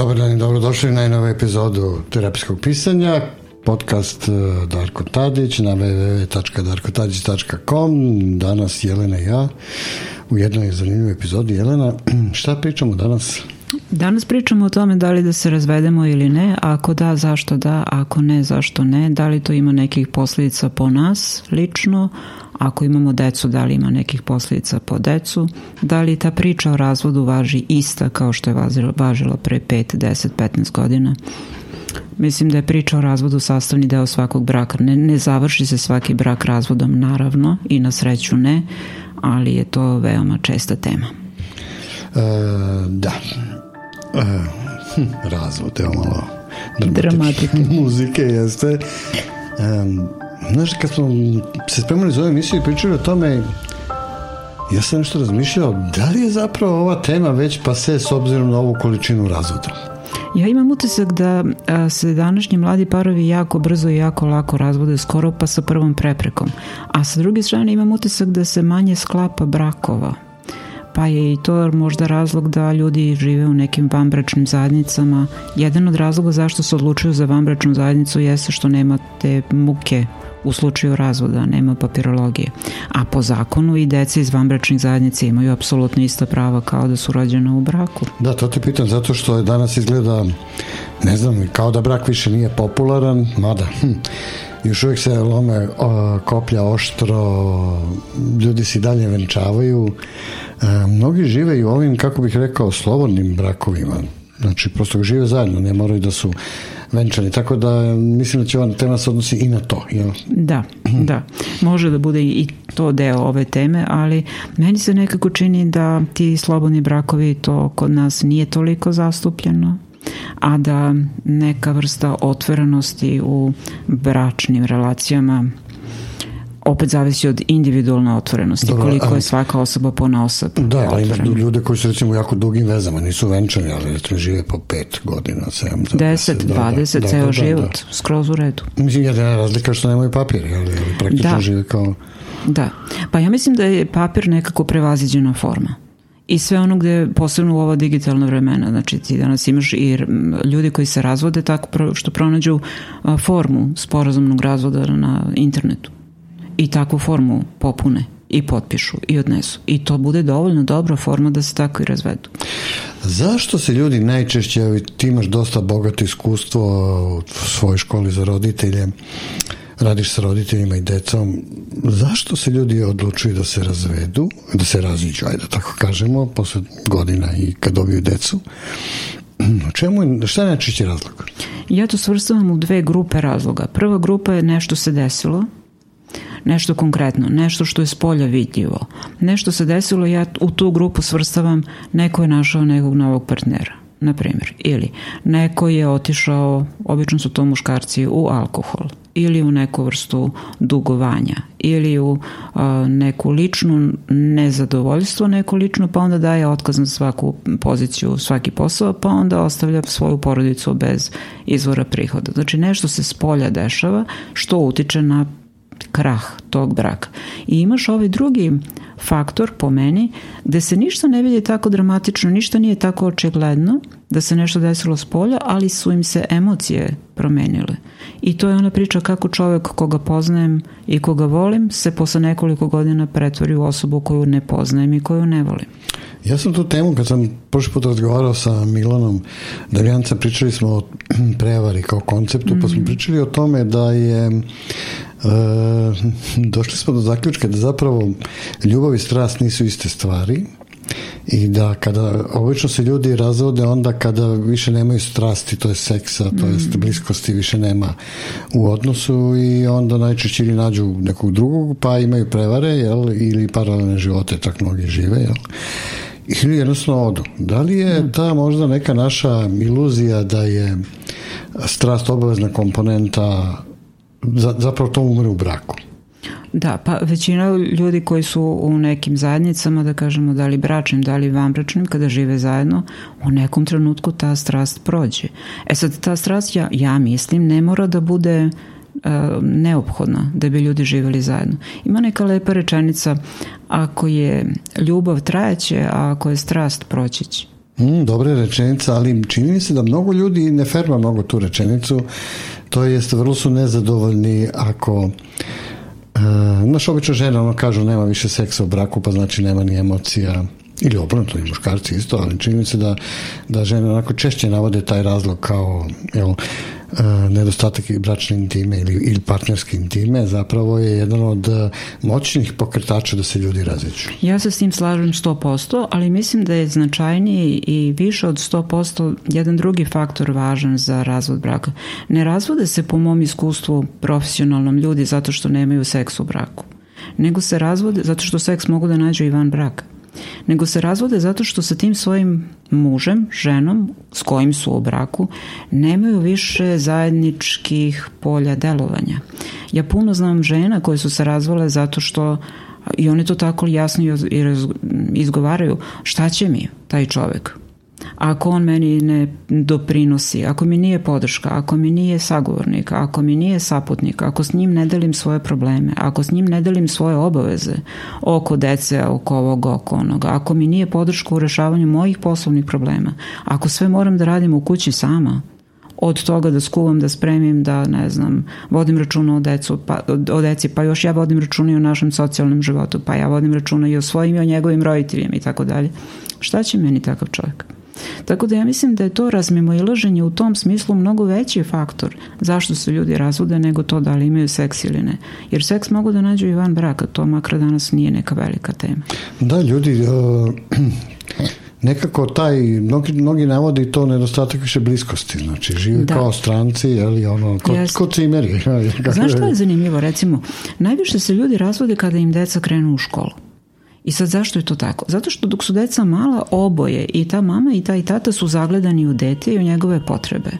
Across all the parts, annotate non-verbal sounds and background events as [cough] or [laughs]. Dobar dan i dobrodošli na najnovu epizodu terapijskog pisanja, podcast e, Darko Tadić na www.darkotadić.com Danas Jelena i ja u jednoj zanimljivoj epizodi. Jelena, [clears throat] šta pričamo danas? Danas pričamo o tome da li da se razvedemo ili ne, ako da, zašto da, ako ne, zašto ne, da li to ima nekih posljedica po nas lično, ako imamo decu, da li ima nekih posljedica po decu, da li ta priča o razvodu važi ista kao što je važila pre 5, 10, 15 godina. Mislim da je priča o razvodu sastavni deo svakog braka. Ne, ne završi se svaki brak razvodom, naravno, i na sreću ne, ali je to veoma česta tema. E, da, Eh, hm, razvod, evo malo dramatične [laughs] muzike, jeste. Um, znaš, kad smo se spremali za ovu emisiju i pričali o tome, ja sam nešto razmišljao, da li je zapravo ova tema već pase s obzirom na ovu količinu razvoda? Ja imam utisak da a, se današnji mladi parovi jako brzo i jako lako razvode, skoro pa sa prvom preprekom. A sa druge strane imam utisak da se manje sklapa brakova pa je i to možda razlog da ljudi žive u nekim vanbračnim zajednicama. Jedan od razloga zašto se odlučuju za vanbračnu zajednicu jeste što nema te muke u slučaju razvoda, nema papirologije. A po zakonu i deca iz vanbračnih zajednica imaju apsolutno ista prava kao da su rođena u braku. Da, to te pitam zato što je danas izgleda, ne znam, kao da brak više nije popularan, mada... Hm još uvek se lome o, koplja oštro, ljudi se dalje venčavaju, E, mnogi žive i ovim, kako bih rekao, slobodnim brakovima. Znači, prosto žive zajedno, ne moraju da su venčani. Tako da mislim da će ova tema se odnosi i na to. Jel? Da, da. Može da bude i to deo ove teme, ali meni se nekako čini da ti slobodni brakovi to kod nas nije toliko zastupljeno a da neka vrsta otvorenosti u bračnim relacijama opet zavisi od individualne otvorenosti, Dobro, koliko ali, je svaka osoba po osob. Da, ali ima ljude koji su recimo jako dugim vezama, nisu venčani, ali recimo žive po pet godina, 7, 10, 20, da, da, da, ceo da, da, život, da. skroz u redu. Mislim, jedina razlika što nemaju papir, ali, ali praktično da. žive kao... Da, pa ja mislim da je papir nekako prevaziđena forma i sve ono gde posebno u ova digitalna vremena, znači ti danas imaš i ljudi koji se razvode tako što pronađu formu sporazumnog razvoda na internetu i takvu formu popune i potpišu i odnesu. I to bude dovoljno dobra forma da se tako i razvedu. Zašto se ljudi najčešće, ti imaš dosta bogato iskustvo u svojoj školi za roditelje, radiš sa roditeljima i decom, zašto se ljudi odlučuju da se razvedu, da se raziđu, ajde da tako kažemo, posle godina i kad dobiju decu? [clears throat] Čemu, šta je najčešći razlog? Ja to svrstavam u dve grupe razloga. Prva grupa je nešto se desilo, nešto konkretno, nešto što je s polja vidljivo, nešto se desilo, ja u tu grupu svrstavam neko je našao nekog novog partnera, na primjer, ili neko je otišao, obično su to muškarci, u alkohol ili u neku vrstu dugovanja ili u a, neku ličnu nezadovoljstvo, neko lično, pa onda daje otkaz na svaku poziciju, svaki posao, pa onda ostavlja svoju porodicu bez izvora prihoda. Znači nešto se s polja dešava što utiče na krah tog braka. I imaš ovaj drugi faktor po meni gde se ništa ne vidi tako dramatično, ništa nije tako očigledno da se nešto desilo s polja, ali su im se emocije promenile. I to je ona priča kako čovek koga poznajem i koga volim se posle nekoliko godina pretvori u osobu koju ne poznajem i koju ne volim. Ja sam tu temu, kad sam prošli put razgovarao sa Milanom Darjancem, pričali smo o [clears throat] prevari kao konceptu, mm -hmm. pa smo mhm. pričali o tome da je E, došli smo do zaključka da zapravo ljubav i strast nisu iste stvari i da kada obično se ljudi razvode onda kada više nemaju strasti to je seksa, to mm. jest bliskosti više nema u odnosu i onda najčešće ili nađu nekog drugog pa imaju prevare jel, ili paralelne živote tak mnogi žive jel ili jednostavno odu. Da li je mm. ta možda neka naša iluzija da je strast obavezna komponenta zapravo to umre u braku. Da, pa većina ljudi koji su u nekim zajednicama, da kažemo da li bračnim, da li vanbračnim, kada žive zajedno, u nekom trenutku ta strast prođe. E sad, ta strast, ja, ja mislim, ne mora da bude e, neophodna da bi ljudi živjeli zajedno. Ima neka lepa rečenica ako je ljubav trajeće, a ako je strast proći će. Mm, dobra rečenica, ali čini mi se da mnogo ljudi ne ferma mnogo tu rečenicu To jest, vrlo su nezadovoljni ako Uh, znaš, obično žene ono kažu nema više seksa u braku, pa znači nema ni emocija, ili obrnuto i muškarci isto, ali čini mi se da, da žene onako češće navode taj razlog kao jel, e, nedostatak bračne intime ili, ili partnerske intime zapravo je jedan od e, moćnih pokretača da se ljudi raziću. Ja se s tim slažem 100%, ali mislim da je značajniji i više od 100% jedan drugi faktor važan za razvod braka. Ne razvode se po mom iskustvu profesionalnom ljudi zato što nemaju seks u braku, nego se razvode zato što seks mogu da nađu i van braka nego se razvode zato što sa tim svojim mužem, ženom, s kojim su u braku, nemaju više zajedničkih polja delovanja. Ja puno znam žena koje su se razvole zato što i one to tako jasno i izgovaraju šta će mi taj čovek Ako on meni ne doprinosi, ako mi nije podrška, ako mi nije sagovornik, ako mi nije saputnik, ako s njim ne delim svoje probleme, ako s njim ne delim svoje obaveze oko dece, oko ovog, oko onoga, ako mi nije podrška u rešavanju mojih poslovnih problema, ako sve moram da radim u kući sama, od toga da skuvam, da spremim, da ne znam, vodim računa o, decu, pa, o deci, pa još ja vodim računa i o našem socijalnom životu, pa ja vodim računa i o svojim i o njegovim roditeljima i tako dalje. Šta će meni takav čovjek? Tako da ja mislim da je to razmimoilaženje u tom smislu mnogo veći faktor zašto se ljudi razvode nego to da li imaju seks ili ne. Jer seks mogu da nađu i van braka, to makar danas nije neka velika tema. Da, ljudi, uh, [clears throat] nekako taj, mnogi, mnogi navodi to nedostatak više bliskosti, znači žive da. kao stranci, ali ono, ko, Jasne. ko cimeri. [laughs] Znaš što je zanimljivo, recimo, najviše se ljudi razvode kada im deca krenu u školu. I sad zašto je to tako? Zato što dok su deca mala oboje i ta mama i taj tata su zagledani u dete i u njegove potrebe.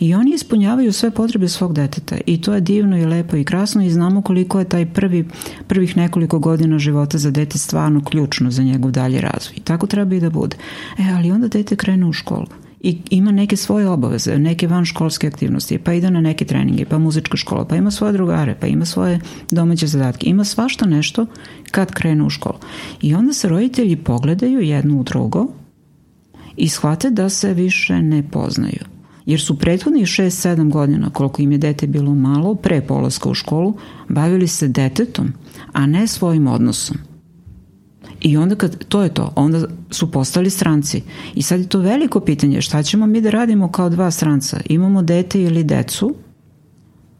I oni ispunjavaju sve potrebe svog deteta i to je divno i lepo i krasno i znamo koliko je taj prvi, prvih nekoliko godina života za dete stvarno ključno za njegov dalji razvoj. tako treba i da bude. E, ali onda dete krene u školu i ima neke svoje obaveze, neke vanškolske aktivnosti, pa ide na neke treninge, pa muzička škola, pa ima svoje drugare, pa ima svoje domaće zadatke, ima svašta nešto kad krenu u školu. I onda se roditelji pogledaju jedno u drugo i shvate da se više ne poznaju. Jer su prethodnih 6-7 godina, koliko im je dete bilo malo, pre polaska u školu, bavili se detetom, a ne svojim odnosom. I onda kad to je to, onda su postali stranci. I sad je to veliko pitanje, šta ćemo mi da radimo kao dva stranca? Imamo dete ili decu,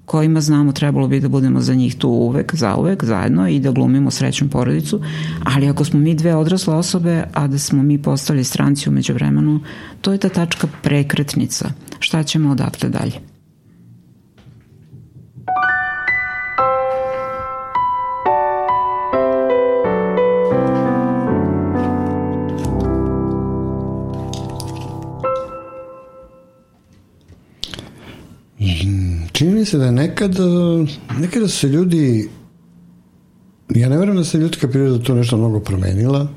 kojima znamo trebalo bi da budemo za njih tu uvek, za uvek, zajedno i da glumimo srećnu porodicu, ali ako smo mi dve odrasle osobe, a da smo mi postali stranci umeđu vremenu, to je ta tačka prekretnica. Šta ćemo odatle dalje? mi se da nekad, e, nekada se ljudi, ja ne verujem da se ljudska priroda to nešto mnogo promenila,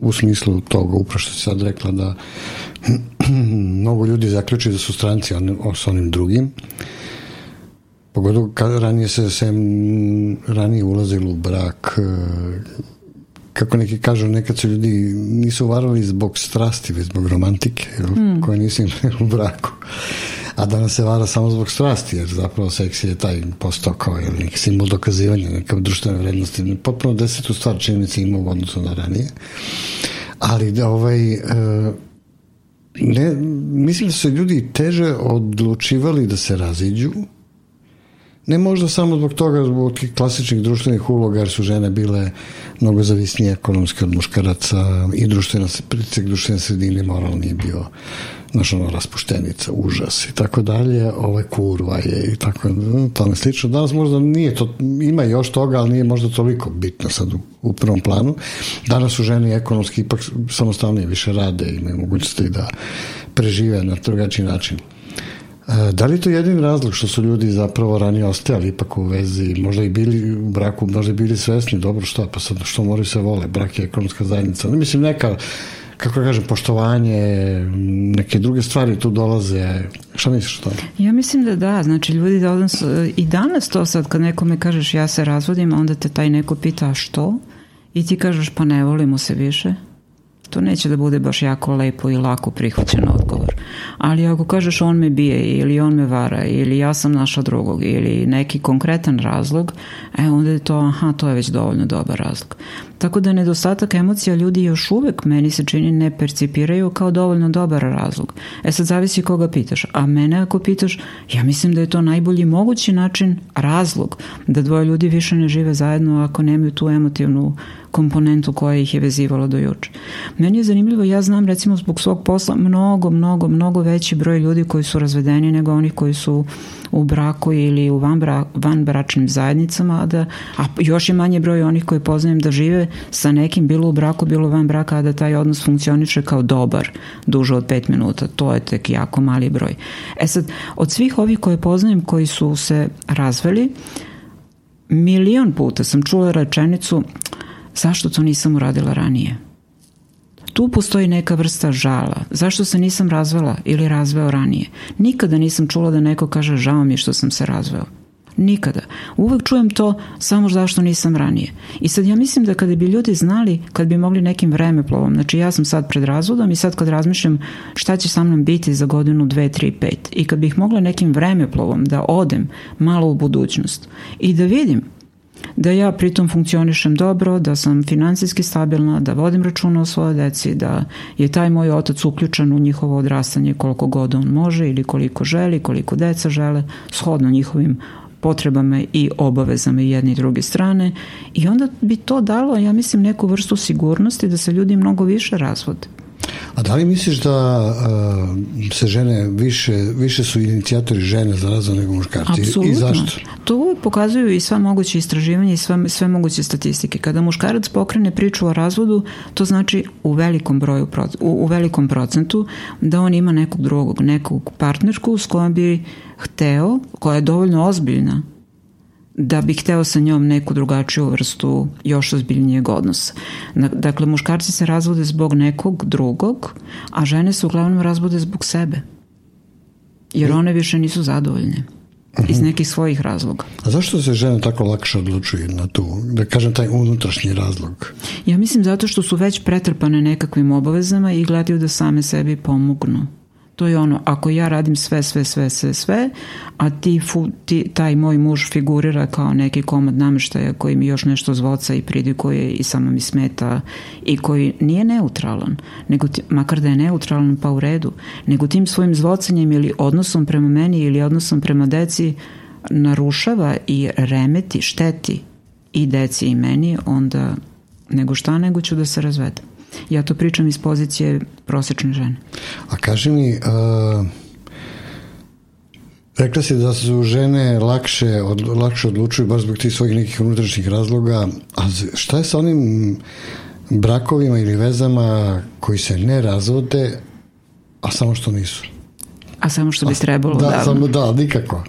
u smislu toga, upravo što si sad rekla da [clears throat] mnogo ljudi zaključi da su stranci on, s onim drugim. Pogotovo kad ranije se sem, ranije ulazilo u brak, e, kako neki kažu, nekad su ljudi nisu varali zbog strasti, već zbog romantike, jel, mm. koje nisi u braku a da nas se vara samo zbog strasti, jer zapravo seks je taj postao kao ili neki simbol dokazivanja, neka društvene vrednosti, potpuno desetu stvar čini mi ima u odnosu na ranije. Ali da ovaj... Uh, ne, mislim da su ljudi teže odlučivali da se raziđu, ne možda samo zbog toga, zbog klasičnih društvenih uloga, jer su žene bile mnogo zavisnije ekonomske od muškaraca i društvena, pritisak društvene sredine moralni je bio znaš, ono, raspuštenica, užas i tako dalje, ove ovaj, kurva je i tako, mm, tome slično. Danas možda nije to, ima još toga, ali nije možda toliko bitno sad u, u prvom planu. Danas su žene ekonomski ipak samostalnije više rade, i imaju mogućnosti da prežive na drugačiji način. E, da li je to jedin razlog što su ljudi zapravo ranije ostajali ipak u vezi, možda i bili u braku, možda i bili svesni, dobro šta, pa sad što moraju se vole, brak je ekonomska zajednica. Ne, mislim, neka kako da kažem, poštovanje, neke druge stvari tu dolaze. Šta misliš o tome? Ja mislim da da, znači ljudi da odnos, i danas to sad kad nekome kažeš ja se razvodim, onda te taj neko pita a što? I ti kažeš pa ne volimo se više. To neće da bude baš jako lepo i lako prihvaćen odgovor. Ali ako kažeš on me bije ili on me vara ili ja sam naša drugog ili neki konkretan razlog, e onda je to aha, to je već dovoljno dobar razlog. Tako da nedostatak emocija ljudi još uvek, meni se čini, ne percipiraju kao dovoljno dobar razlog. E sad zavisi koga pitaš. A mene ako pitaš, ja mislim da je to najbolji mogući način razlog da dvoje ljudi više ne žive zajedno ako nemaju tu emotivnu komponentu koja ih je vezivala do juče. Meni je zanimljivo, ja znam recimo zbog svog posla mnogo, mnogo, mnogo veći broj ljudi koji su razvedeni nego onih koji su u braku ili u vanbra, vanbračnim zajednicama, a, da, a još je manje broj onih koje poznajem da žive sa nekim bilo u braku, bilo van braka, a da taj odnos funkcioniše kao dobar, duže od 5 minuta. To je tek jako mali broj. E sad, od svih ovih koje poznajem koji su se razveli, milion puta sam čula rečenicu zašto to nisam uradila ranije? Tu postoji neka vrsta žala. Zašto se nisam razvela ili razveo ranije? Nikada nisam čula da neko kaže žao mi što sam se razveo. Nikada. Uvek čujem to samo zašto nisam ranije. I sad ja mislim da kada bi ljudi znali, kad bi mogli nekim vremeplovom, znači ja sam sad pred razvodom i sad kad razmišljam šta će sa mnom biti za godinu, dve, tri, pet i kad bih mogla nekim vremeplovom da odem malo u budućnost i da vidim da ja pritom funkcionišem dobro, da sam financijski stabilna, da vodim računa o svojoj deci, da je taj moj otac uključen u njihovo odrastanje koliko god on može ili koliko želi, koliko deca žele, shodno njihovim potrebama i obavezama i jedne i druge strane i onda bi to dalo, ja mislim, neku vrstu sigurnosti da se ljudi mnogo više razvode. A da li misliš da a, uh, se žene više, više su inicijatori žene za razvoj nego muškarci? Apsolutno. I zašto? To pokazuju i sva moguće istraživanja i sva, sve moguće statistike. Kada muškarac pokrene priču o razvodu, to znači u velikom broju, u, u velikom procentu da on ima nekog drugog, nekog partnerku s kojom bi hteo, koja je dovoljno ozbiljna da bi hteo sa njom neku drugačiju vrstu još ozbiljnijeg odnosa. Dakle, muškarci se razvode zbog nekog drugog, a žene se uglavnom razvode zbog sebe. Jer e. one više nisu zadovoljne. Mhm. iz nekih svojih razloga. A zašto se žene tako lakše odlučuju na tu, da kažem, taj unutrašnji razlog? Ja mislim zato što su već pretrpane nekakvim obavezama i gledaju da same sebi pomognu. To je ono, ako ja radim sve, sve, sve, sve, sve, a ti, fu, ti taj moj muž figurira kao neki komad nameštaja koji mi još nešto zvoca i pridikuje i samo mi smeta i koji nije neutralan, nego ti, makar da je neutralan pa u redu, nego tim svojim zvocanjem ili odnosom prema meni ili odnosom prema deci narušava i remeti, šteti i deci i meni, onda nego šta nego ću da se razvedem. Ja to pričam iz pozicije prosečne žene. A kaži mi, uh, rekla si da su žene lakše, od, lakše odlučuju baš zbog tih svojih nekih unutrašnjih razloga, a šta je sa onim brakovima ili vezama koji se ne razvode, a samo što nisu? A samo što bi trebalo, da. Da, samo, da, nikako.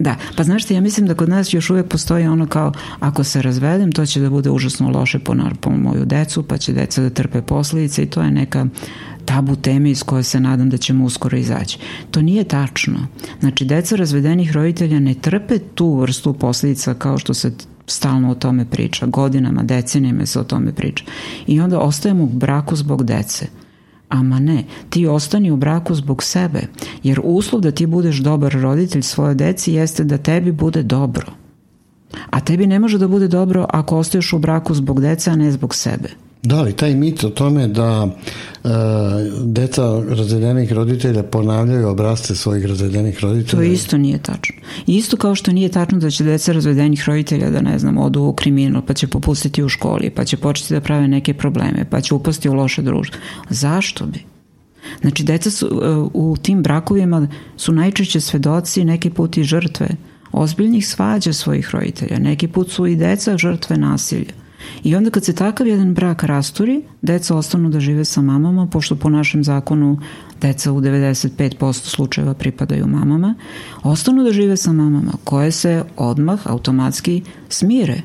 Da, pa znaš ti, ja mislim da kod nas još uvek postoji ono kao ako se razvedem, to će da bude užasno loše po, po moju decu, pa će deca da trpe posledice i to je neka tabu teme iz koje se nadam da ćemo uskoro izaći. To nije tačno. Znači, deca razvedenih roditelja ne trpe tu vrstu posledica kao što se stalno o tome priča, godinama, decenijama se o tome priča. I onda ostajemo u braku zbog dece. Ama ne, ti ostani u braku zbog sebe, jer uslov da ti budeš dobar roditelj svoje deci jeste da tebi bude dobro. A tebi ne može da bude dobro ako ostaješ u braku zbog deca, a ne zbog sebe. Da li taj mit o tome da e, deca razvedenih roditelja ponavljaju obrazce svojih razvedenih roditelja? To isto nije tačno. Isto kao što nije tačno da će deca razvedenih roditelja da ne znam odu u kriminal, pa će popustiti u školi, pa će početi da prave neke probleme, pa će upasti u loše društvo. Zašto bi? Znači, deca su, e, u tim brakovima su najčešće svedoci, neki put i žrtve ozbiljnih svađa svojih roditelja, neki put su i deca žrtve nasilja. I onda kad se takav jedan brak rasturi, deca ostanu da žive sa mamama, pošto po našem zakonu deca u 95% slučajeva pripadaju mamama, ostanu da žive sa mamama koje se odmah automatski smire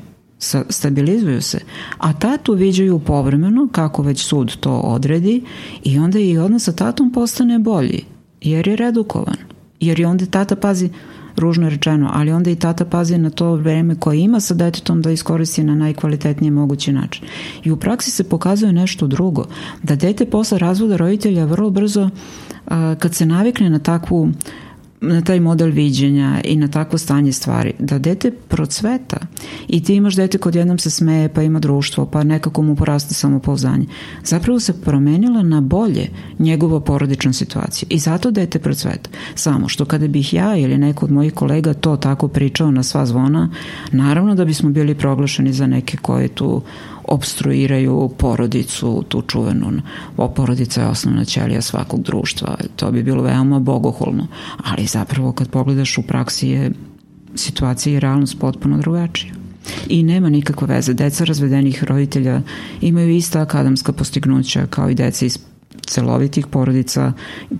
stabilizuju se, a tatu viđaju povremeno, kako već sud to odredi, i onda i odnos sa tatom postane bolji, jer je redukovan. Jer je onda tata, pazi, ružno rečeno, ali onda i tata pazi na to vreme koje ima sa detetom da iskoristi na najkvalitetnije mogući način. I u praksi se pokazuje nešto drugo, da dete posle razvoda roditelja vrlo brzo, kad se navikne na takvu na taj model viđenja i na takvo stanje stvari, da dete procveta i ti imaš dete kod jednom se smeje, pa ima društvo, pa nekako mu poraste samopouzdanje. Zapravo se promenila na bolje njegova porodična situacija i zato dete procveta. Samo što kada bih ja ili neko od mojih kolega to tako pričao na sva zvona, naravno da bismo bili proglašeni za neke koje tu obstruiraju porodicu, tu čuvenu, o porodica je osnovna ćelija svakog društva, to bi bilo veoma bogoholno, ali zapravo kad pogledaš u praksi je situacija i realnost potpuno drugačija. I nema nikakve veze. Deca razvedenih roditelja imaju ista akademska postignuća kao i deca iz celovitih porodica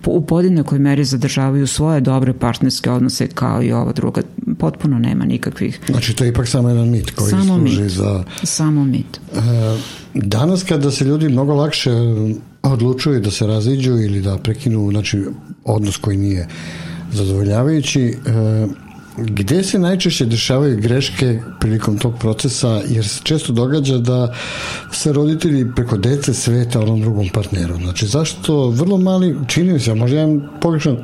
u podjednakoj meri zadržavaju svoje dobre partnerske odnose kao i ova druga. Potpuno nema nikakvih. Znači to je ipak samo jedan mit koji samo služi mit. za... Samo mit. E, danas kada se ljudi mnogo lakše odlučuju da se raziđu ili da prekinu znači, odnos koji nije zadovoljavajući, e, Gde se najčešće dešavaju greške prilikom tog procesa, jer se često događa da se roditelji preko dece sveta onom drugom partneru. Znači, zašto vrlo mali, čini se, možda ja pogrešan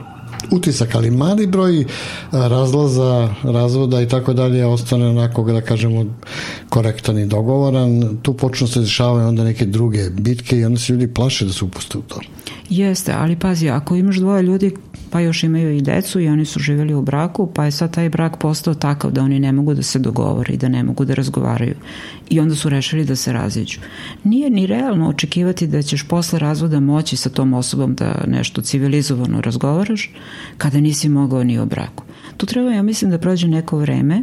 utisak, ali mali broj razlaza, razvoda i tako dalje ostane onako, da kažemo, korektan i dogovoran. Tu počnu se dešavaju onda neke druge bitke i onda se ljudi plaše da se upuste u to. Jeste, ali pazi, ako imaš dvoje ljudi pa još imaju i decu i oni su živjeli u braku, pa je sad taj brak postao takav da oni ne mogu da se dogovore i da ne mogu da razgovaraju. I onda su rešili da se raziđu. Nije ni realno očekivati da ćeš posle razvoda moći sa tom osobom da nešto civilizovano razgovaraš kada nisi mogao ni o braku. Tu treba, ja mislim, da prođe neko vreme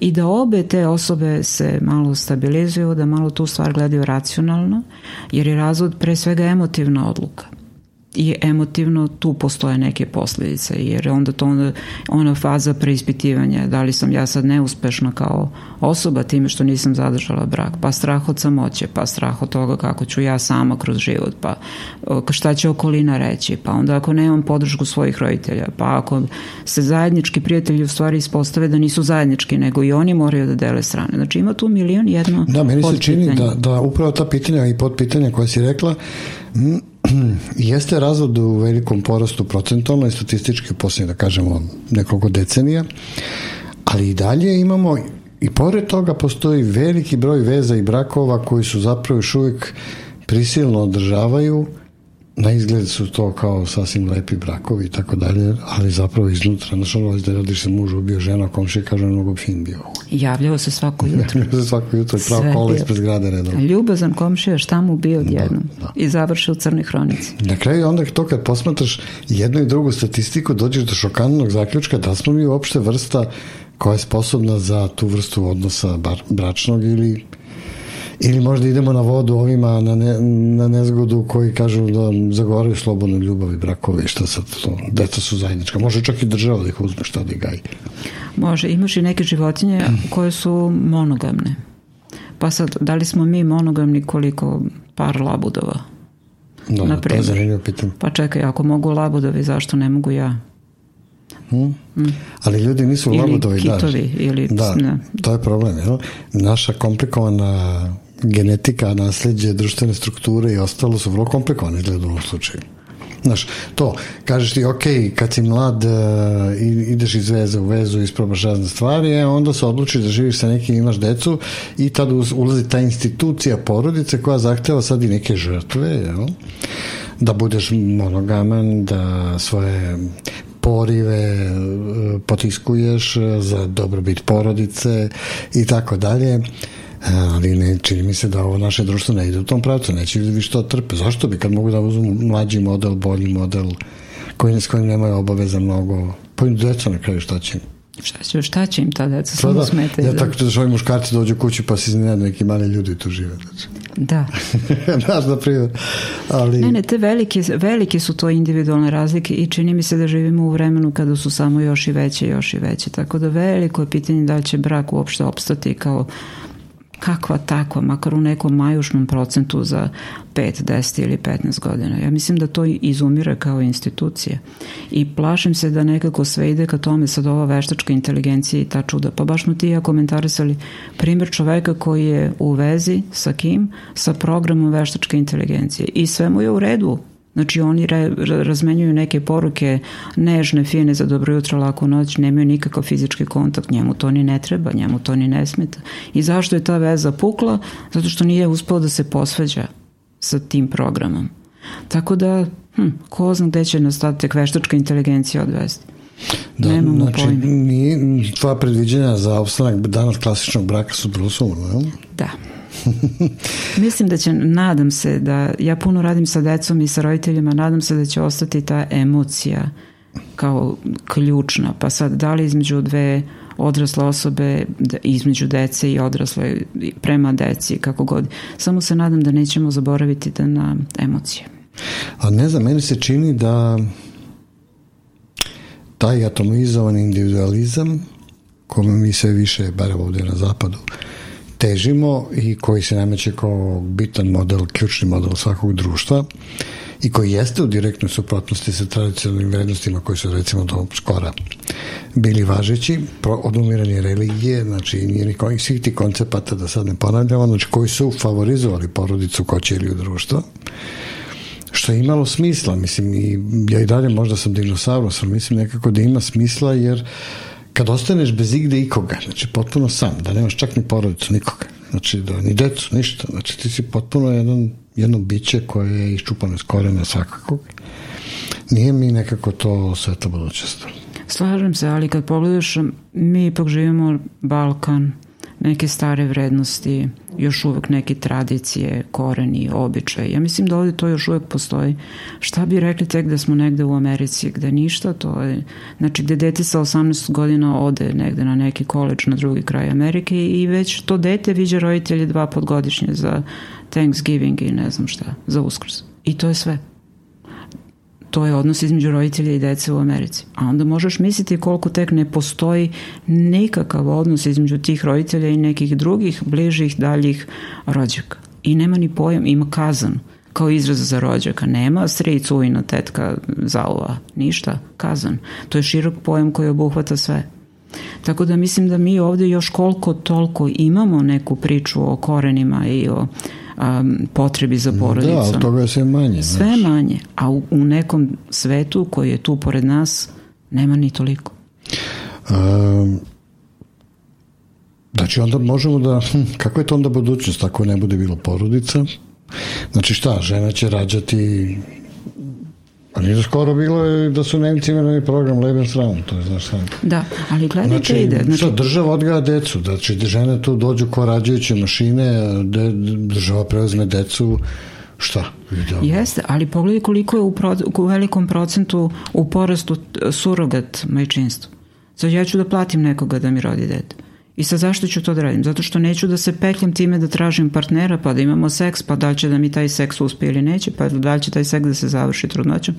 i da obe te osobe se malo stabilizuju, da malo tu stvar gledaju racionalno, jer je razvod pre svega emotivna odluka i emotivno tu postoje neke posledice jer onda to onda, ona faza preispitivanja da li sam ja sad neuspešna kao osoba time što nisam zadržala brak pa strah od samoće, pa strah od toga kako ću ja sama kroz život pa šta će okolina reći pa onda ako nemam podršku svojih roditelja pa ako se zajednički prijatelji u stvari ispostave da nisu zajednički nego i oni moraju da dele strane znači ima tu milion jedno da, meni se čini da, da upravo ta pitanja i potpitanja koja si rekla [clears throat] jeste razvod u velikom porastu procentualno i statistički poslednje, da kažemo, nekoliko decenija, ali i dalje imamo i pored toga postoji veliki broj veza i brakova koji su zapravo još uvek prisilno održavaju uh, na izgled su to kao sasvim lepi brakovi i tako dalje, ali zapravo iznutra, znaš ono, da radiš se muž ubio žena, komšija kaže mnogo fin bio. Javljao [laughs] se svako jutro. Javljao se svako jutro, pravo kola ispred zgrade redom. Ljubazan komšija, šta mu bio da, odjednom. Da, da. I završio u crnoj hronici. Na kraju onda to kad posmatraš jednu i drugu statistiku, dođeš do šokantnog zaključka da smo mi uopšte vrsta koja je sposobna za tu vrstu odnosa bar, bračnog ili Ili možda idemo na vodu ovima na, ne, na nezgodu koji kažu da zagovaraju slobodnu ljubav i brakove i šta sad to, deca su zajednička. Može čak i država da ih uzme šta da gaji. Može, imaš i neke životinje koje su monogamne. Pa sad, da li smo mi monogamni koliko par labudova? Da, na to je zanimljivo pitanje. Pa čekaj, ako mogu labudovi, zašto ne mogu ja? Hmm. Ali ljudi nisu ili labudovi, kitovi, da. Ili, da, to je problem, jel? Naša komplikovana genetika, nasljeđe, društvene strukture i ostalo su vrlo komplikovane u ovom slučaju. Znaš, to, kažeš ti, ok, kad si mlad uh, ideš iz veze u vezu, isprobaš razne stvari, e, onda se odlučiš da živiš sa nekim, imaš decu i tad ulazi ta institucija porodice koja zahteva sad i neke žrtve, jel? da budeš monogaman, da svoje porive e, potiskuješ za dobrobit porodice i tako dalje E, ali ne, čini mi se da ovo naše društvo ne ide u tom pravcu, neće ljudi što trpe, zašto bi kad mogu da uzmu mlađi model, bolji model, koji, s kojim nemaju obaveza mnogo, pa im deca na kraju šta će Šta će, šta će im ta deca, pa samo da, smete. Ja tako da ovi muškarci dođu kući pa se iznenade neki mali ljudi tu žive. Znači. Da. [laughs] Znaš, na da primjer. Ali... Ne, ne, te velike, velike su to individualne razlike i čini mi se da živimo u vremenu kada su samo još i veće, još i veće. Tako da veliko je pitanje da li će brak uopšte opstati kao kakva takva, makar u nekom majušnom procentu za 5, 10 ili 15 godina. Ja mislim da to izumire kao institucije. i plašim se da nekako sve ide ka tome sad ova veštačka inteligencija i ta čuda. Pa baš smo ti ja komentarisali primjer čoveka koji je u vezi sa kim? Sa programom veštačke inteligencije i sve mu je u redu, Znači oni re, razmenjuju neke poruke nežne, fine za dobro jutro, laku noć, nemaju nikakav fizički kontakt, njemu to ni ne treba, njemu to ni ne smeta. I zašto je ta veza pukla? Zato što nije uspeo da se posvađa sa tim programom. Tako da, hm, ko zna gde će nas ta tek inteligencija odvesti. Da, Nemamo znači, pojma. Nije, tva predviđenja za opstanak danas klasičnog braka su Brusovo, je li? Da. [laughs] Mislim da će, nadam se da, ja puno radim sa decom i sa roditeljima, nadam se da će ostati ta emocija kao ključna. Pa sad, da li između dve odrasle osobe, da, između dece i odrasle, prema deci, kako god. Samo se nadam da nećemo zaboraviti da na emocije. A ne znam, meni se čini da taj atomizovan individualizam kome mi sve više, bar ovde na zapadu, uh, težimo i koji se nameće kao bitan model, ključni model svakog društva i koji jeste u direktnoj suprotnosti sa tradicionalnim vrednostima koji su recimo do skora bili važeći, odumiranje religije, znači njenih svih ti koncepata da sad ne ponavljamo, znači koji su favorizovali porodicu, koće ili u što je imalo smisla, mislim i ja i dalje možda sam dinosaurus, ali mislim nekako da ima smisla jer uh, kad ostaneš bez igde ikoga, znači potpuno sam, da nemaš čak ni porodicu nikoga, znači da ni decu, ništa, znači ti si potpuno jedan, jedno biće koje je iščupano iz korena svakakog, nije mi nekako to sveta budućnost. Slažem se, ali kad pogledaš, mi ipak živimo Balkan, neke stare vrednosti, još uvek neke tradicije, koreni, običaje. Ja mislim da ovde to još uvek postoji. Šta bi rekli tek da smo negde u Americi gde ništa, to je, znači gde dete sa 18 godina ode negde na neki koleđ na drugi kraj Amerike i već to dete viđe roditelje dva podgodišnje za Thanksgiving i ne znam šta, za uskrs. I to je sve to je odnos između roditelja i dece u Americi. A onda možeš misliti koliko tek ne postoji nikakav odnos između tih roditelja i nekih drugih, bližih, daljih rođaka. I nema ni pojam, ima kazan kao izraz za rođaka. Nema stric, ujna, tetka, zauva, ništa, kazan. To je širok pojam koji obuhvata sve. Tako da mislim da mi ovde još koliko toliko imamo neku priču o korenima i o um, potrebi za porodicom. Da, ali toga je sve manje. Sve manje, a u, u nekom svetu koji je tu pored nas nema ni toliko. Um, znači onda možemo da, [laughs] kako je to onda budućnost ako ne bude bilo porodica? Znači šta, žena će rađati Pa nije skoro bilo da su Nemci imali program Lebensraum, to je znaš sad. Da, ali gledajte znači, ide. Znači, šta, država odgaja decu, da će žene tu dođu ko rađajuće mašine, de, država preuzme decu, šta? Idealno. Jeste, ali pogledaj koliko je u, pro, u velikom procentu u porastu surogat majčinstvu. Znači, ja ću da platim nekoga da mi rodi dete. I sad zašto ću to da radim? Zato što neću da se petljam time da tražim partnera, pa da imamo seks, pa da li će da mi taj seks uspe ili neće, pa da li će taj seks da se završi trudnoćom,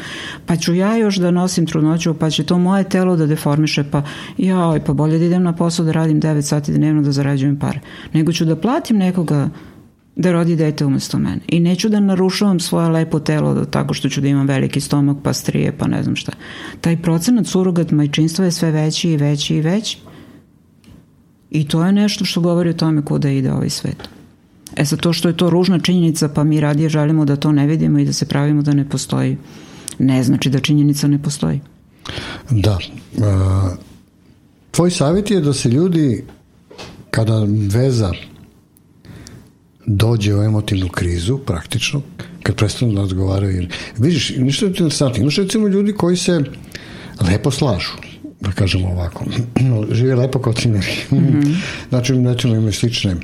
pa ću ja još da nosim trudnoću, pa će to moje telo da deformiše, pa joj, pa bolje da idem na posao da radim 9 sati dnevno da zarađujem pare. Nego ću da platim nekoga da rodi dete umesto mene. I neću da narušavam svoje lepo telo da- tako što ću da imam veliki stomak, pa strije, pa ne znam šta. Taj procenat surogat majčinstva je sve veći i veći i veći I to je nešto što govori o tome kuda ide ovaj svet. E sad, to što je to ružna činjenica, pa mi radije želimo da to ne vidimo i da se pravimo da ne postoji, ne znači da činjenica ne postoji. Da. E, tvoj savjet je da se ljudi, kada veza dođe u emotivnu krizu, praktično, kad prestanu da odgovaraju, jer, vidiš, ništa je interesantno, imaš recimo ljudi koji se lepo slažu, da kažemo ovako, [clears throat] žive lepo kao cineri. Mm -hmm. znači, nećemo imaju slične. E,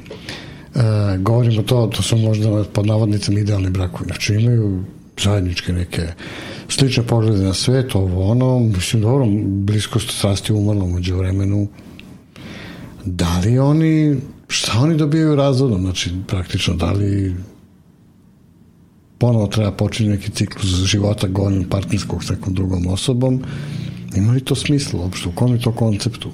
govorimo to, to su možda pod navodnicama idealni brakovi. Znači, imaju zajedničke neke slične poglede na svet, ovo ono, mislim, dobro, bliskost strasti umrlo među vremenu. Da li oni, šta oni dobijaju razvodom? Znači, praktično, da li ponovo treba počinje neki ciklus života gonjen partnerskog s nekom drugom osobom, Ima li to smisla uopšte? U kom je to konceptu?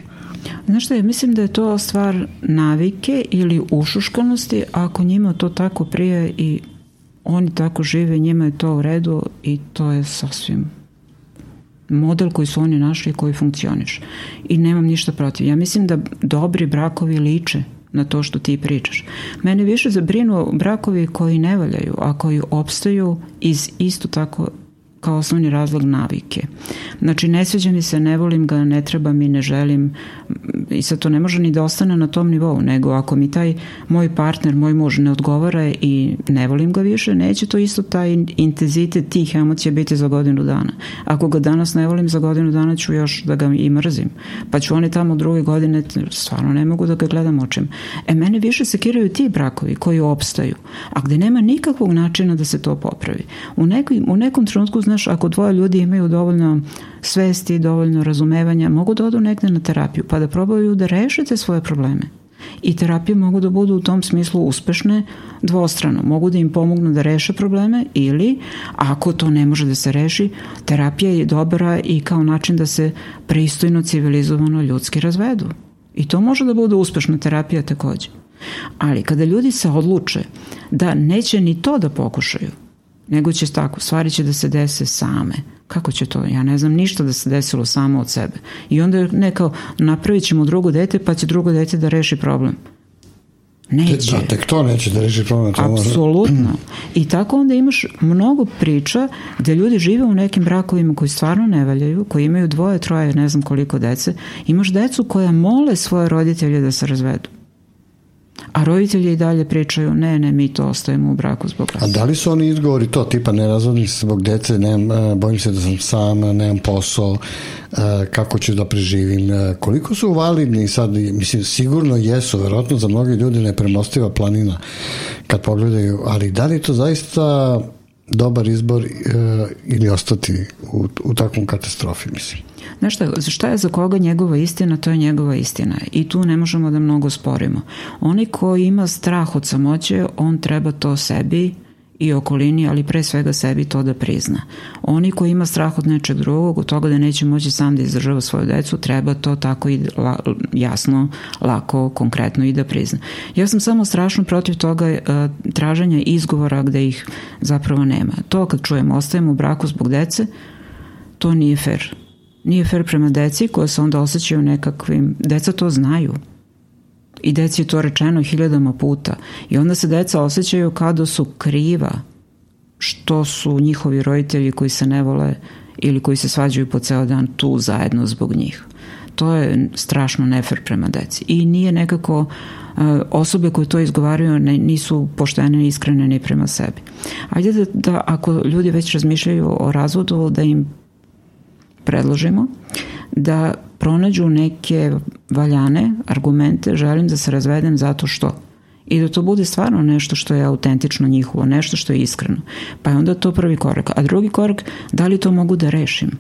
Znaš šta, ja mislim da je to stvar navike ili ušuškanosti, ako njima to tako prije i oni tako žive, njima je to u redu i to je sasvim model koji su oni našli i koji funkcioniš. I nemam ništa protiv. Ja mislim da dobri brakovi liče na to što ti pričaš. Mene više zabrinu brakovi koji ne valjaju, a koji opstaju iz isto tako kao osnovni razlog navike. Znači, ne sviđa mi se, ne volim ga, ne treba mi, ne želim, i sad to ne može ni da ostane na tom nivou, nego ako mi taj moj partner, moj muž ne odgovara i ne volim ga više, neće to isto taj intenzitet tih emocija biti za godinu dana. Ako ga danas ne volim, za godinu dana ću još da ga i mrzim. Pa ću oni tamo druge godine, stvarno ne mogu da ga gledam očima. E, mene više sekiraju ti brakovi koji opstaju, a gde nema nikakvog načina da se to popravi. U, nekoj, u nekom trenutku, znaš, ako dvoje ljudi imaju dovoljno svesti, dovoljno razumevanja, mogu da odu negde na terapiju, pa da da probaju da reše te svoje probleme. I terapije mogu da budu u tom smislu uspešne dvostrano. Mogu da im pomognu da reše probleme ili, ako to ne može da se reši, terapija je dobra i kao način da se pristojno, civilizovano ljudski razvedu. I to može da bude uspešna terapija takođe. Ali kada ljudi se odluče da neće ni to da pokušaju, nego će tako, stvari će da se dese same. Kako će to? Ja ne znam ništa da se desilo samo od sebe. I onda je ne kao, napravit ćemo drugo dete, pa će drugo dete da reši problem. Neće. Da, tek to neće da reši problem. To Apsolutno. I tako onda imaš mnogo priča gde ljudi žive u nekim brakovima koji stvarno ne valjaju, koji imaju dvoje, troje, ne znam koliko dece. Imaš decu koja mole svoje roditelje da se razvedu. A roditelji i dalje pričaju, ne, ne, mi to ostajemo u braku zbog vas. A da li su oni izgovori to, tipa ne razvodim se zbog dece, ne, e, bojim se da sam sam, nemam posao, e, kako ću da preživim, e, koliko su validni sad, mislim, sigurno jesu, verovatno za mnogi ljudi premostiva planina kad pogledaju, ali da li to zaista dobar izbor e, ili ostati u, u takvom katastrofi, mislim. Znaš šta, šta je za koga njegova istina, to je njegova istina i tu ne možemo da mnogo sporimo. Oni koji ima strah od samoće, on treba to sebi i okolini, ali pre svega sebi to da prizna. Oni koji ima strah od nečeg drugog, od toga da neće moći sam da izdržava svoju decu, treba to tako i la, jasno, lako, konkretno i da prizna. Ja sam samo strašno protiv toga e, traženja izgovora gde ih zapravo nema. To kad čujemo, ostajemo u braku zbog dece, to nije fair. Nije fair prema deci koja se onda osjećaju nekakvim, deca to znaju, i deci je to rečeno hiljadama puta i onda se deca osjećaju kao da su kriva što su njihovi roditelji koji se ne vole ili koji se svađaju po ceo dan tu zajedno zbog njih. To je strašno nefer prema deci i nije nekako e, osobe koje to izgovaraju ne, nisu poštene ni iskrene ni prema sebi. Ajde da, da ako ljudi već razmišljaju o razvodu da im predložimo da pronađu neke valjane argumente, želim da se razvedem zato što i da to bude stvarno nešto što je autentično njihovo, nešto što je iskreno. Pa je onda to prvi korak. A drugi korak, da li to mogu da rešim?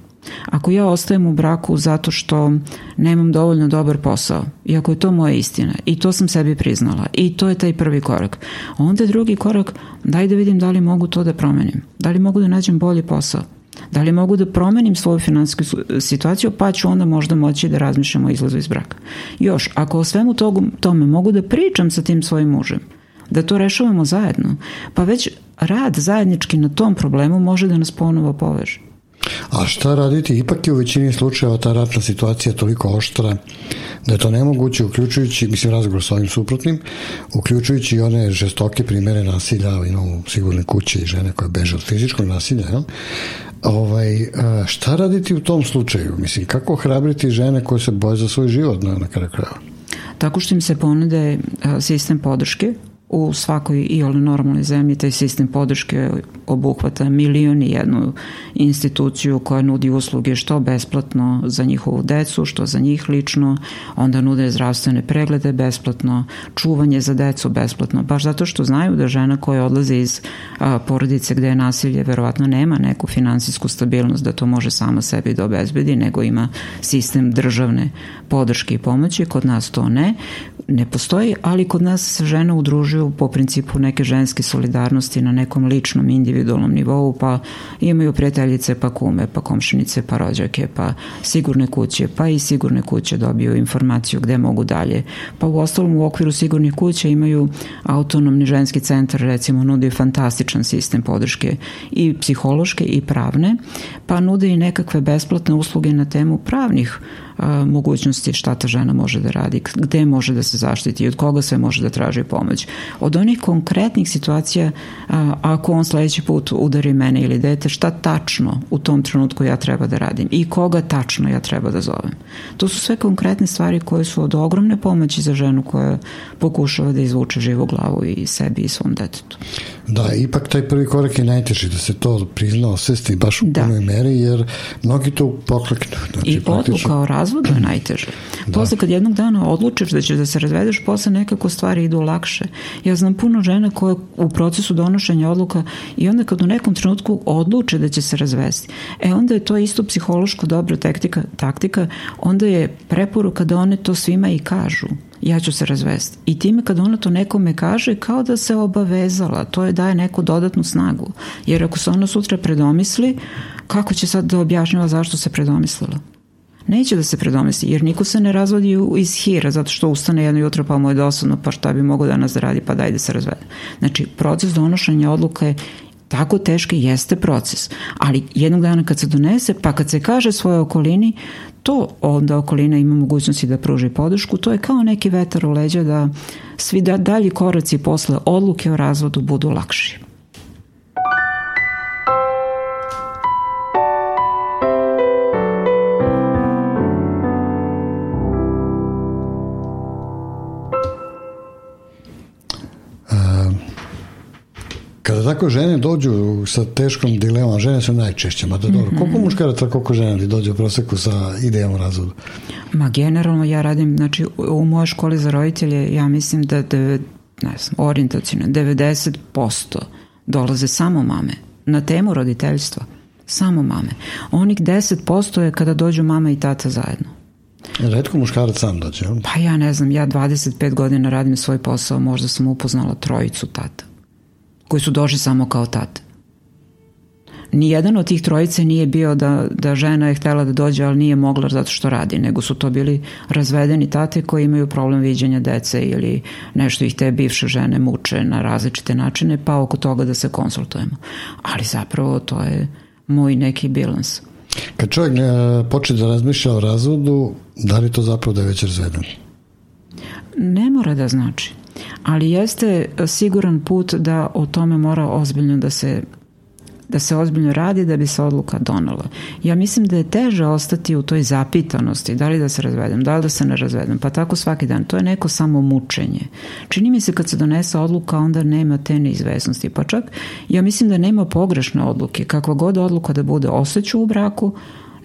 Ako ja ostajem u braku zato što nemam dovoljno dobar posao, i ako je to moja istina, i to sam sebi priznala, i to je taj prvi korak, onda drugi korak, daj da vidim da li mogu to da promenim, da li mogu da nađem bolji posao, Da li mogu da promenim svoju finansijsku situaciju, pa ću onda možda moći da razmišljam o izlazu iz braka. Još, ako o svemu togu, tome mogu da pričam sa tim svojim mužem, da to rešavamo zajedno, pa već rad zajednički na tom problemu može da nas ponovo poveže. A šta raditi? Ipak je u većini slučajeva ta ratna situacija toliko oštra da je to nemoguće, uključujući, mislim, razgovor sa ovim suprotnim, uključujući i one žestoke primere nasilja, imamo sigurne kuće i žene koje beže od fizičkog nasilja, ja? ovaj, e, šta raditi u tom slučaju? Mislim, kako hrabriti žene koje se boje za svoj život na, na kraju krajeva? Tako što im se ponude e, sistem podrške u svakoj i ole normalnoj zemlji taj sistem podrške obuhvata milion i jednu instituciju koja nudi usluge što besplatno za njihovu decu, što za njih lično, onda nude zdravstvene preglede besplatno, čuvanje za decu besplatno, baš zato što znaju da žena koja odlazi iz a, porodice gde je nasilje verovatno nema neku finansijsku stabilnost da to može sama sebi da obezbedi, nego ima sistem državne podrške i pomoći, kod nas to ne, ne postoji, ali kod nas žena udružuje deluju po principu neke ženske solidarnosti na nekom ličnom individualnom nivou, pa imaju prijateljice, pa kume, pa komšinice, pa rođake, pa sigurne kuće, pa i sigurne kuće dobiju informaciju gde mogu dalje. Pa u ostalom u okviru sigurnih kuća imaju autonomni ženski centar, recimo nudi fantastičan sistem podrške i psihološke i pravne, pa nude i nekakve besplatne usluge na temu pravnih a, mogućnosti šta ta žena može da radi, gde može da se zaštiti i od koga sve može da traži pomoć. Od onih konkretnih situacija, a, ako on sledeći put udari mene ili dete, šta tačno u tom trenutku ja treba da radim i koga tačno ja treba da zovem. To su sve konkretne stvari koje su od ogromne pomoći za ženu koja pokušava da izvuče živu glavu i sebi i svom detetu. Da, ipak taj prvi korak je najteži da se to prizna, osvesti baš u da. punoj meri, jer mnogi to pokleknu. Znači, I odluka o radu razvodu je najteže. Da. kad jednog dana odlučiš da ćeš da se razvedeš, posle nekako stvari idu lakše. Ja znam puno žena koje u procesu donošenja odluka i onda kad u nekom trenutku odluče da će se razvesti, e onda je to isto psihološko dobra taktika, taktika onda je preporuka da one to svima i kažu ja ću se razvesti. I time kad ona to nekome kaže, kao da se obavezala, to je daje neku dodatnu snagu. Jer ako se ona sutra predomisli, kako će sad da objašnjava zašto se predomislila? neće da se predomesti, jer niko se ne razvodi iz hira, zato što ustane jedno jutro pa mu je dosadno, da pa šta bi mogo danas da radi, pa daj da se razvede. Znači, proces donošenja odluka je tako teški jeste proces, ali jednog dana kad se donese, pa kad se kaže svojoj okolini, to onda okolina ima mogućnosti da pruži podršku, to je kao neki vetar u leđa da svi da, dalji koraci posle odluke o razvodu budu lakši. kako žene dođu sa teškom dilemom, žene su najčešće, mada dobro, mm -hmm. koliko muškaraca, koliko žena li dođe u proseku sa idejom razvodu? Ma generalno ja radim, znači u mojoj školi za roditelje ja mislim da, devet, ne znam, orijentacijno, 90% dolaze samo mame na temu roditeljstva. Samo mame. Onih 10% je kada dođu mama i tata zajedno. Redko muškarac sam dođe. Pa ja ne znam, ja 25 godina radim svoj posao, možda sam upoznala trojicu tata koji su došli samo kao tat. Nijedan od tih trojice nije bio da, da žena je htela da dođe, ali nije mogla zato što radi, nego su to bili razvedeni tate koji imaju problem viđanja dece ili nešto ih te bivše žene muče na različite načine, pa oko toga da se konsultujemo. Ali zapravo to je moj neki bilans. Kad čovjek e, počne da razmišlja o razvodu, da li to zapravo da je već razvedan? Ne mora da znači ali jeste siguran put da o tome mora ozbiljno da se da se ozbiljno radi da bi se odluka donala. Ja mislim da je teže ostati u toj zapitanosti, da li da se razvedem, da li da se ne razvedem, pa tako svaki dan. To je neko samo mučenje. Čini mi se kad se donese odluka, onda nema te neizvesnosti. Pa čak, ja mislim da nema pogrešne odluke. Kakva god odluka da bude, ostaću u braku,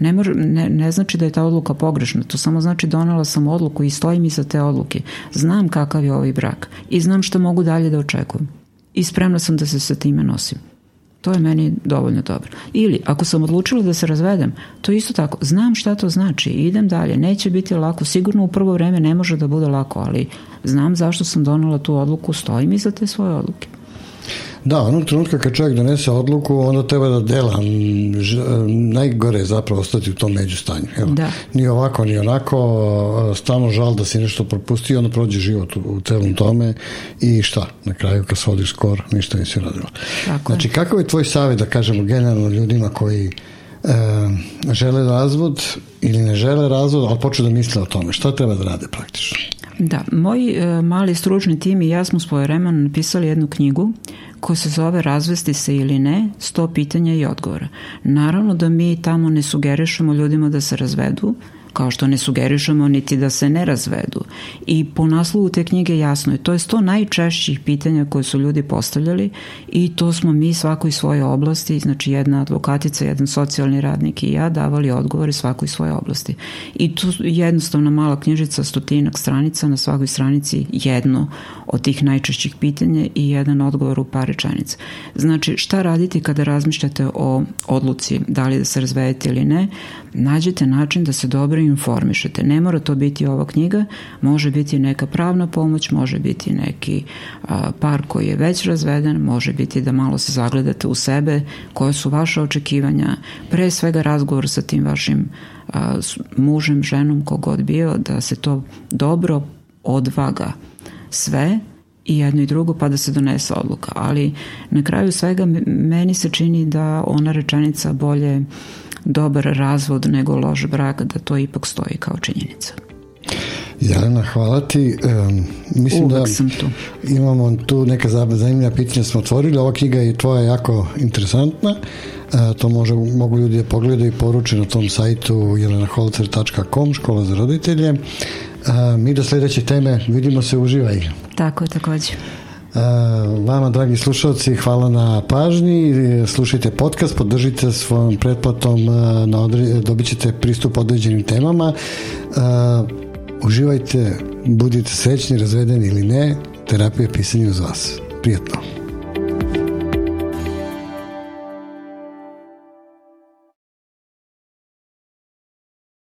ne, može, ne, ne znači da je ta odluka pogrešna, to samo znači donela sam odluku i stojim iza te odluke. Znam kakav je ovaj brak i znam što mogu dalje da očekujem. I spremna sam da se sa time nosim. To je meni dovoljno dobro. Ili, ako sam odlučila da se razvedem, to isto tako. Znam šta to znači idem dalje. Neće biti lako. Sigurno u prvo vreme ne može da bude lako, ali znam zašto sam donela tu odluku, stojim iza te svoje odluke. Da, onog trenutka kad čovjek donese odluku, onda treba da dela e, najgore je zapravo ostati u tom međustanju. Jel? Da. Ni ovako, ni onako, e, stalno žal da si nešto propustio, onda prođe život u, u celom tome i šta? Na kraju kad svodiš skor, ništa nisi radila. Tako znači, kakav je tvoj savjet, da kažemo, generalno ljudima koji e, žele razvod ili ne žele razvod, ali počnu da misle o tome. Šta treba da rade praktično? Da, moj e, mali stručni tim i ja smo svoje vremena napisali jednu knjigu koja se zove Razvesti se ili ne, 100 pitanja i odgovora. Naravno da mi tamo ne sugerišemo ljudima da se razvedu, kao što ne sugerišemo niti da se ne razvedu. I po naslovu te knjige jasno je, to je sto najčešćih pitanja koje su ljudi postavljali i to smo mi svakoj svojoj oblasti, znači jedna advokatica, jedan socijalni radnik i ja davali odgovore svakoj svojoj oblasti. I tu jednostavna mala knjižica, stotinak stranica, na svakoj stranici jedno od tih najčešćih pitanja i jedan odgovor u par rečenica. Znači, šta raditi kada razmišljate o odluci, da li da se razvedete ili ne, nađete način da se dobro dobro informišete. Ne mora to biti ova knjiga, može biti neka pravna pomoć, može biti neki a, par koji je već razveden, može biti da malo se zagledate u sebe, koje su vaše očekivanja, pre svega razgovor sa tim vašim a, mužem, ženom, kogod bio, da se to dobro odvaga sve i jedno i drugo pa da se donese odluka. Ali na kraju svega meni se čini da ona rečenica bolje dobar razvod nego loš brak, da to ipak stoji kao činjenica. Jelena, hvala ti. Um, mislim da Uvek da sam tu. imamo tu neka zanimljiva pitanja smo otvorili. Ova knjiga je tvoja jako interesantna. E, to može, mogu ljudi da pogledaju i poruče na tom sajtu jelenaholcer.com, škola za roditelje. E, mi do sledeće teme vidimo se, uživaj. Tako, takođe. E, vama, dragi slušalci, hvala na pažnji. E, slušajte podcast, podržite svojom pretplatom, e, na odre... dobit ćete pristup određenim temama. Uživajte, budite srećni, razvedeni ili ne. Terapija pisanja uz vas. Prijetno.